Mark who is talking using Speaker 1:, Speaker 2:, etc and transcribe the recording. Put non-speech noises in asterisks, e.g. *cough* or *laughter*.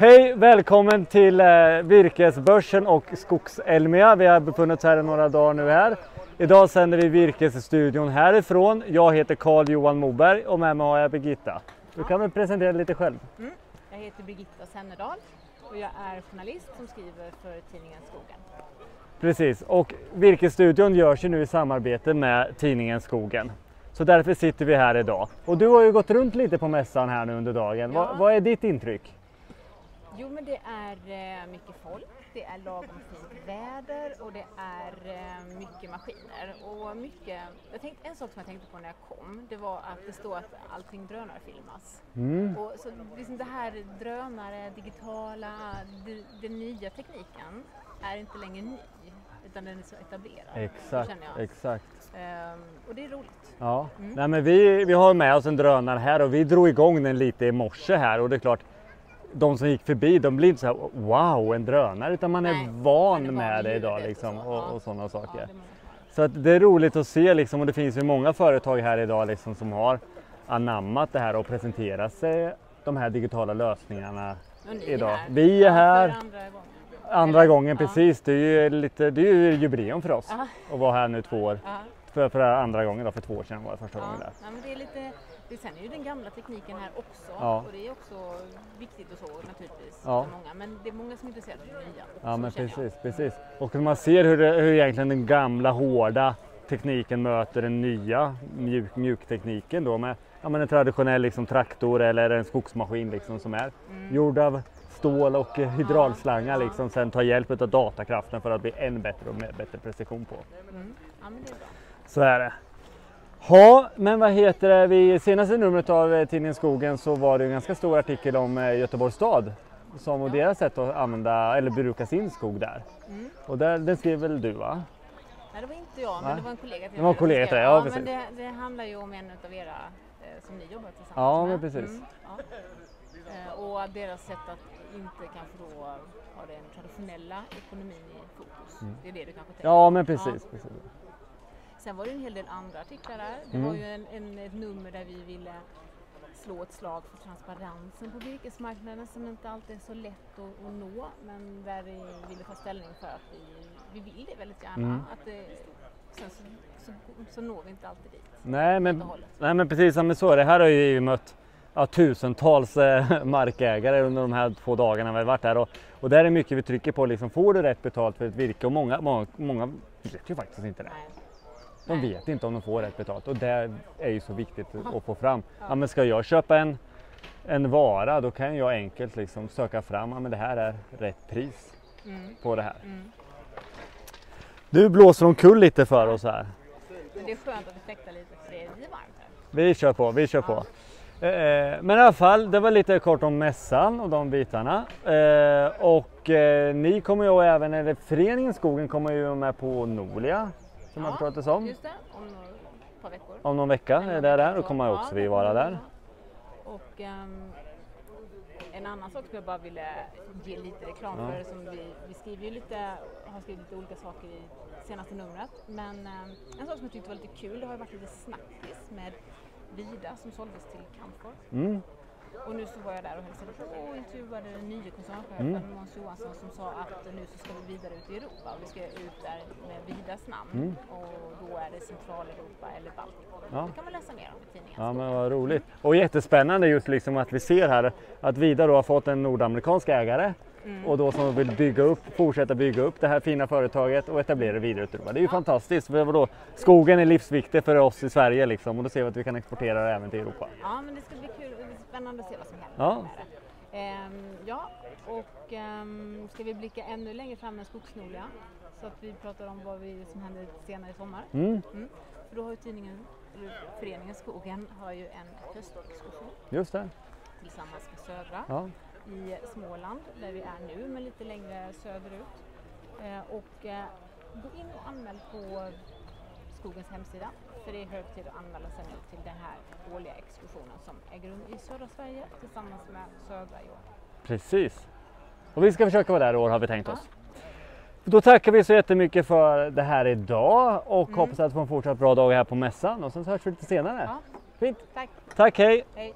Speaker 1: Hej, välkommen till eh, Virkesbörsen och Skogselmia. Vi har befunnit oss här i några dagar nu här. Idag sänder vi Virkesstudion härifrån. Jag heter Carl Johan Moberg och med mig har jag Birgitta. Du kan väl presentera dig lite själv?
Speaker 2: Mm. Jag heter Birgitta Sennerdal och jag är journalist som skriver för tidningen Skogen.
Speaker 1: Precis, och Virkesstudion görs ju nu i samarbete med tidningen Skogen. Så därför sitter vi här idag. Och du har ju gått runt lite på mässan här nu under dagen.
Speaker 2: Ja.
Speaker 1: Vad, vad är ditt intryck?
Speaker 2: Jo men det är eh, mycket folk, det är lagom fint väder och det är eh, mycket maskiner. Och mycket, jag tänkte, en sak som jag tänkte på när jag kom, det var att det står att allting drönarfilmas.
Speaker 1: Mm.
Speaker 2: Och så liksom det här drönare, digitala, det, den nya tekniken är inte längre ny utan den är så etablerad.
Speaker 1: Exakt, exakt.
Speaker 2: Ehm, och det är roligt.
Speaker 1: Ja,
Speaker 2: Mm.
Speaker 1: Nej, men vi, vi har med oss en drönare här och vi drog igång den lite i morse här och det är klart de som gick förbi de blir inte så här wow en drönare utan man är
Speaker 2: Nej,
Speaker 1: van
Speaker 2: man är van
Speaker 1: med
Speaker 2: vid
Speaker 1: det idag liksom, och,
Speaker 2: ja.
Speaker 1: och sådana
Speaker 2: Ja,
Speaker 1: saker.
Speaker 2: är har.
Speaker 1: Så att det är roligt att se liksom, och det finns ju många företag här idag liksom, som har anammat det här och presenterat sig de här digitala lösningarna idag.
Speaker 2: här.
Speaker 1: Vi är
Speaker 2: Ja,
Speaker 1: här
Speaker 2: andra gången. Ja.
Speaker 1: precis. Det är ju lite, det är ju jubileum för oss
Speaker 2: Ja.
Speaker 1: att vara här nu två år.
Speaker 2: Ja.
Speaker 1: För, för andra gången då, för två år sedan var det första
Speaker 2: Ja.
Speaker 1: gången där.
Speaker 2: Ja, det sen är ju den gamla tekniken här också
Speaker 1: Ja.
Speaker 2: och det är också viktigt och så naturligtvis
Speaker 1: Ja.
Speaker 2: för många. Men det är många som är intresserade av det nya.
Speaker 1: Ja men
Speaker 2: jag.
Speaker 1: precis, precis. Och man ser hur, det, hur egentligen den gamla hårda tekniken möter den nya mjuk, mjuktekniken då med ja, men en traditionell liksom, traktor eller en skogsmaskin liksom, som är
Speaker 2: Mm.
Speaker 1: gjord av stål och hydraulslangar
Speaker 2: Ja.
Speaker 1: liksom, sen tar hjälp av datakraften för att bli än bättre och med bättre precision på.
Speaker 2: Mm. Ja men det är.
Speaker 1: Så är det. Ja, men vad heter det? I senaste numret av eh, tidningen Skogen så var det en ganska stor artikel om eh, Göteborgs stad som och deras sätt att använda eller bruka sin skog där.
Speaker 2: Mm.
Speaker 1: Och där, den skrev väl du va?
Speaker 2: Nej det var inte jag
Speaker 1: Nej.
Speaker 2: men det var en kollega till
Speaker 1: Det var en
Speaker 2: mig
Speaker 1: kollega till dig,
Speaker 2: skrev.
Speaker 1: ja,
Speaker 2: men
Speaker 1: precis.
Speaker 2: det, det handlar ju om en av era eh, som ni jobbar tillsammans
Speaker 1: Ja,
Speaker 2: med.
Speaker 1: men precis.
Speaker 2: Mm, ja. Och deras sätt att inte kanske då ha den traditionella ekonomin i fokus. Det är det du kanske tänker
Speaker 1: Mm. Ja, men precis. precis.
Speaker 2: Sen var det en hel del andra artiklar där. Det
Speaker 1: Mm.
Speaker 2: var ju en, en, ett nummer där vi ville slå ett slag för transparensen på virkesmarknaden som inte alltid är så lätt att, att nå men där vi ville ta ställning för att vi, vi vill det väldigt gärna.
Speaker 1: Mm.
Speaker 2: Att det, sen så, så, så når vi inte alltid dit.
Speaker 1: Nej, men, nej men precis, men så det. Här har ju EU mött ja, tusentals eh, *laughs* markägare under de här två dagarna vi har varit här och, och där är mycket vi trycker på, liksom, får du rätt betalt för ett virke? Och många, många, många vet ju faktiskt inte det.
Speaker 2: Nej.
Speaker 1: De vet inte om de får rätt betalt och det är ju så viktigt att få fram. Ja, men ska jag köpa en, en vara då kan jag enkelt liksom söka fram, ja, men det här är rätt pris
Speaker 2: Mm.
Speaker 1: på det här.
Speaker 2: Mm.
Speaker 1: Du blåser omkull lite för oss här.
Speaker 2: Men det är skönt att det fläktar lite för det är varmt här.
Speaker 1: Vi kör på, vi kör på. Eh, men i alla fall, det var lite kort om mässan och de bitarna. Eh, och eh, ni kommer ju även, eller föreningen Skogen kommer ju med på Nolia, som
Speaker 2: Ja,
Speaker 1: förstått det som.
Speaker 2: Just det, om några par veckor.
Speaker 1: Om någon vecka är det där, då kommer också vi vara där.
Speaker 2: Och ehm, en annan sak som jag bara ville ge lite reklam
Speaker 1: Ja.
Speaker 2: för som vi, vi skriver ju lite, har skrivit lite olika saker i senaste numret. Men ehm, en sak som jag tyckte var lite kul, det har ju varit lite snackis med Vida som såldes till Camfor.
Speaker 1: Mm.
Speaker 2: Och nu så var jag där och hälsade på och intervjuade den nya koncernchefen
Speaker 1: Mm.
Speaker 2: Måns Johansson som sa att nu så ska vi vidare ut i Europa och vi ska ut där med Vidas namn
Speaker 1: Mm.
Speaker 2: och då är det Centraleuropa eller Baltikum.
Speaker 1: Ja.
Speaker 2: Det kan man läsa mer om i tidningen.
Speaker 1: Ja men vad roligt. Och jättespännande just liksom att vi ser här att Vida då har fått en nordamerikansk ägare
Speaker 2: Mm.
Speaker 1: och då som vill bygga upp, fortsätta bygga upp det här fina företaget och etablera det vidare. Det är ju fantastiskt. För vadå? Skogen är livsviktig för oss i Sverige liksom och då ser vi att vi kan exportera det även till Europa.
Speaker 2: Ja, men det ska bli kul och spännande att se vad som händer
Speaker 1: Ja.
Speaker 2: med det. Ehm, ja, och um, ska vi blicka ännu längre fram än Skogsnolia så att vi pratar om vad vi, som händer senare i sommar.
Speaker 1: Mm,
Speaker 2: För då har ju tidningen, eller föreningen Skogen har ju en höstexkursion
Speaker 1: just det.
Speaker 2: tillsammans med Södra
Speaker 1: Ja.
Speaker 2: I Småland där vi är nu men lite längre söderut. Eh, och eh, gå in och anmäl på Skogens hemsida för det är hög tid att anmäla sig nu till den här årliga exkursionen som äger rum i södra Sverige tillsammans med södra i år.
Speaker 1: Precis. Och vi ska försöka vara där i år har vi tänkt
Speaker 2: Ja.
Speaker 1: oss. Då tackar vi så jättemycket för det här idag och
Speaker 2: Mm.
Speaker 1: hoppas att få en fortsatt bra dag här på mässan och sen så hörs vi lite senare.
Speaker 2: Ja,
Speaker 1: Fint.
Speaker 2: tack!
Speaker 1: Tack, hej!
Speaker 2: Hej!